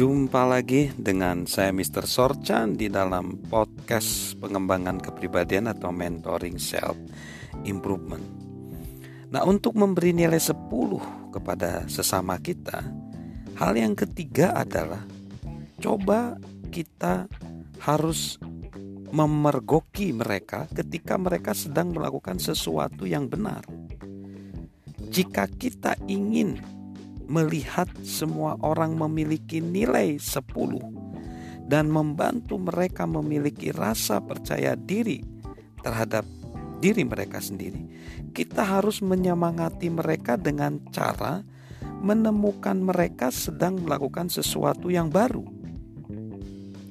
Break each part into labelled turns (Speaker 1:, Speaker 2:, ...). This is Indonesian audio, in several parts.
Speaker 1: Jumpa lagi dengan saya Mr. Sorchan di dalam podcast pengembangan kepribadian atau mentoring self improvement. Nah, untuk memberi nilai 10 kepada sesama kita, hal yang ketiga adalah coba kita harus memergoki mereka ketika mereka sedang melakukan sesuatu yang benar. Jika kita ingin melihat semua orang memiliki nilai 10 dan membantu mereka memiliki rasa percaya diri terhadap diri mereka sendiri. Kita harus menyemangati mereka dengan cara menemukan mereka sedang melakukan sesuatu yang baru.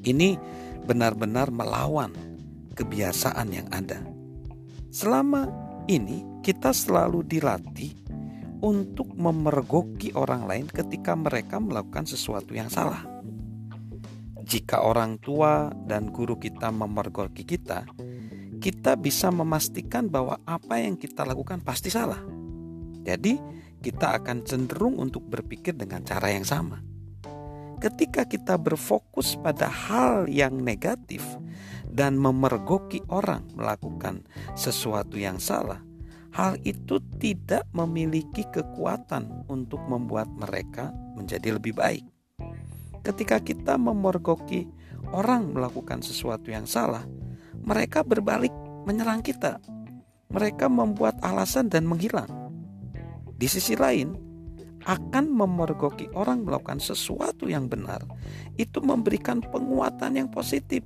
Speaker 1: Ini benar-benar melawan kebiasaan yang ada. Selama ini kita selalu dilatih untuk memergoki orang lain ketika mereka melakukan sesuatu yang salah. Jika orang tua dan guru kita memergoki kita, kita bisa memastikan bahwa apa yang kita lakukan pasti salah. Jadi, kita akan cenderung untuk berpikir dengan cara yang sama. Ketika kita berfokus pada hal yang negatif dan memergoki orang melakukan sesuatu yang salah, hal itu tidak memiliki kekuatan untuk membuat mereka menjadi lebih baik. Ketika kita memergoki orang melakukan sesuatu yang salah, mereka berbalik menyerang kita. Mereka membuat alasan dan menghilang. Di sisi lain, akan memergoki orang melakukan sesuatu yang benar, itu memberikan penguatan yang positif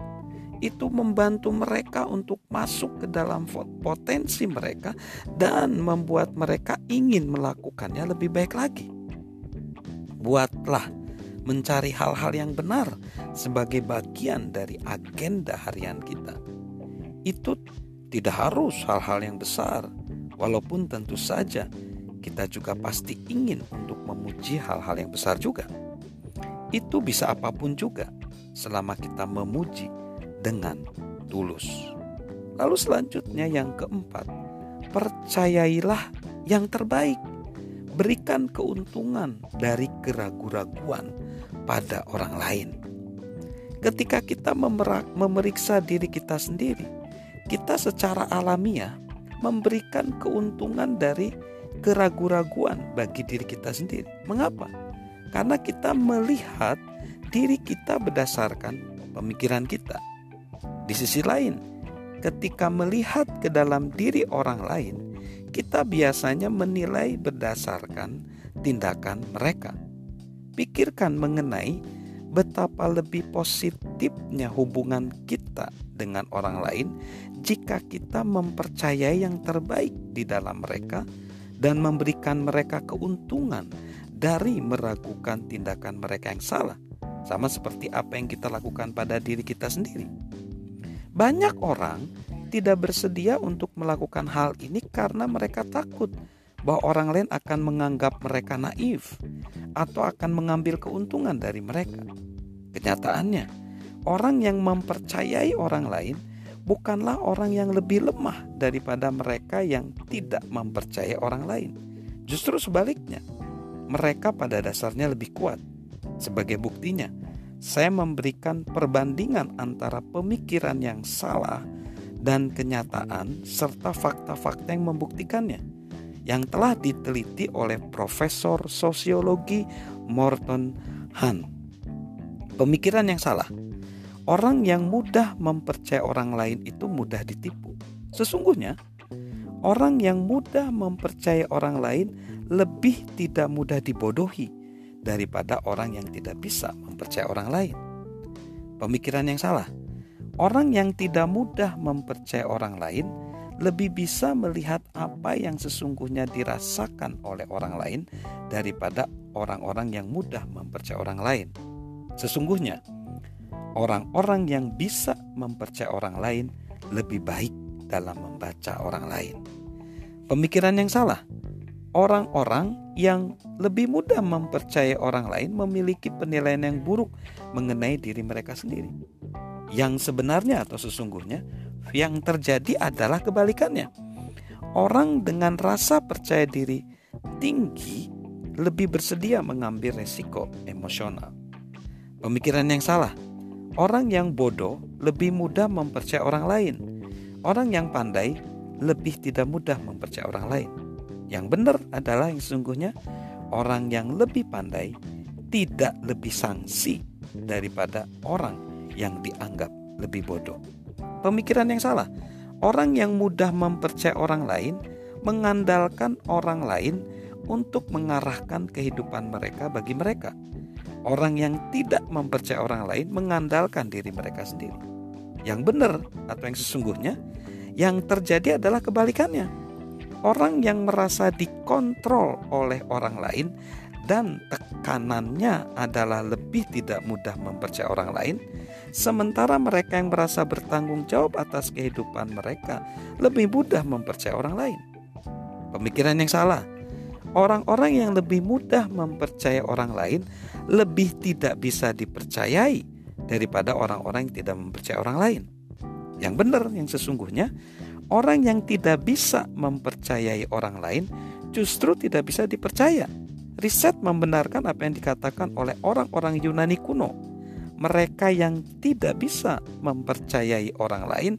Speaker 1: itu membantu mereka untuk masuk ke dalam potensi mereka dan membuat mereka ingin melakukannya lebih baik lagi. Buatlah mencari hal-hal yang benar sebagai bagian dari agenda harian kita. Itu tidak harus hal-hal yang besar, walaupun tentu saja kita juga pasti ingin untuk memuji hal-hal yang besar juga. Itu bisa apa pun juga, selama kita memuji dengan tulus. Lalu selanjutnya yang keempat, percayailah yang terbaik. Berikan keuntungan dari keraguan-raguan pada orang lain. Ketika kita memeriksa diri kita sendiri, kita secara alamiah memberikan keuntungan dari keraguan-raguan bagi diri kita sendiri. Mengapa? Karena kita melihat diri kita berdasarkan pemikiran kita. Di sisi lain, ketika melihat ke dalam diri orang lain, kita biasanya menilai berdasarkan tindakan mereka. Pikirkan mengenai betapa lebih positifnya hubungan kita dengan orang lain jika kita mempercayai yang terbaik di dalam mereka dan memberikan mereka keuntungan dari meragukan tindakan mereka yang salah, sama seperti apa yang kita lakukan pada diri kita sendiri. Banyak orang tidak bersedia untuk melakukan hal ini karena mereka takut bahwa orang lain akan menganggap mereka naif atau akan mengambil keuntungan dari mereka. Kenyataannya, orang yang mempercayai orang lain bukanlah orang yang lebih lemah daripada mereka yang tidak mempercayai orang lain. Justru sebaliknya, mereka pada dasarnya lebih kuat. Sebagai buktinya, saya memberikan perbandingan antara pemikiran yang salah dan kenyataan serta fakta-fakta yang membuktikannya yang telah diteliti oleh Profesor Sosiologi Morton Han. Pemikiran yang salah. Orang yang mudah mempercayai orang lain itu mudah ditipu. Sesungguhnya, orang yang mudah mempercayai orang lain lebih tidak mudah dibodohi daripada orang yang tidak bisa mempercayai orang lain. Pemikiran yang salah. Orang yang tidak mudah mempercayai orang lain lebih bisa melihat apa yang sesungguhnya dirasakan oleh orang lain daripada orang-orang yang mudah mempercayai orang lain. Sesungguhnya, orang-orang yang bisa mempercayai orang lain lebih baik dalam membaca orang lain. Pemikiran yang salah orang-orang yang lebih mudah mempercayai orang lain memiliki penilaian yang buruk mengenai diri mereka sendiri. Yang sebenarnya atau sesungguhnya yang terjadi adalah kebalikannya. Orang dengan rasa percaya diri tinggi lebih bersedia mengambil resiko emosional. Pemikiran yang salah. Orang yang bodoh lebih mudah mempercayai orang lain. Orang yang pandai lebih tidak mudah mempercayai orang lain. Yang benar adalah yang sesungguhnya orang yang lebih pandai tidak lebih sangsi daripada orang yang dianggap lebih bodoh. Pemikiran yang salah. Orang yang mudah mempercayai orang lain mengandalkan orang lain untuk mengarahkan kehidupan mereka bagi mereka. Orang yang tidak mempercayai orang lain mengandalkan diri mereka sendiri. Yang benar atau yang sesungguhnya yang terjadi adalah kebalikannya. Orang yang merasa dikontrol oleh orang lain dan tekanannya adalah lebih tidak mudah mempercayai orang lain, sementara mereka yang merasa bertanggung jawab atas kehidupan mereka lebih mudah mempercayai orang lain. Pemikiran yang salah. Orang-orang yang lebih mudah mempercayai orang lain lebih tidak bisa dipercayai daripada orang-orang yang tidak mempercayai orang lain. Yang benar, yang sesungguhnya, orang yang tidak bisa mempercayai orang lain justru tidak bisa dipercaya. Riset membenarkan apa yang dikatakan oleh orang-orang Yunani kuno. Mereka yang tidak bisa mempercayai orang lain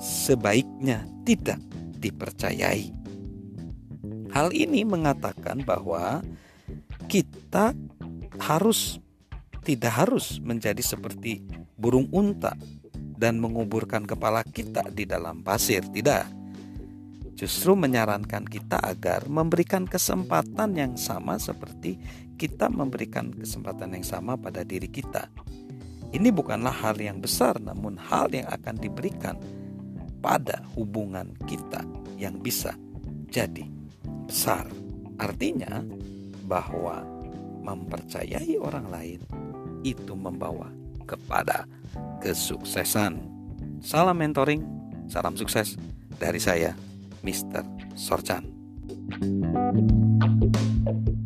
Speaker 1: sebaiknya tidak dipercayai. Hal ini mengatakan bahwa kita harus tidak harus menjadi seperti burung unta dan menguburkan kepala kita di dalam pasir, tidak. Justru menyarankan kita agar memberikan kesempatan yang sama seperti kita memberikan kesempatan yang sama pada diri kita. Ini bukanlah hal yang besar, namun hal yang akan diberikan pada hubungan kita yang bisa jadi besar. Artinya bahwa mempercayai orang lain itu membawa kepada kesuksesan. Salam mentoring, salam sukses dari saya, Mr. Sorchan. thank you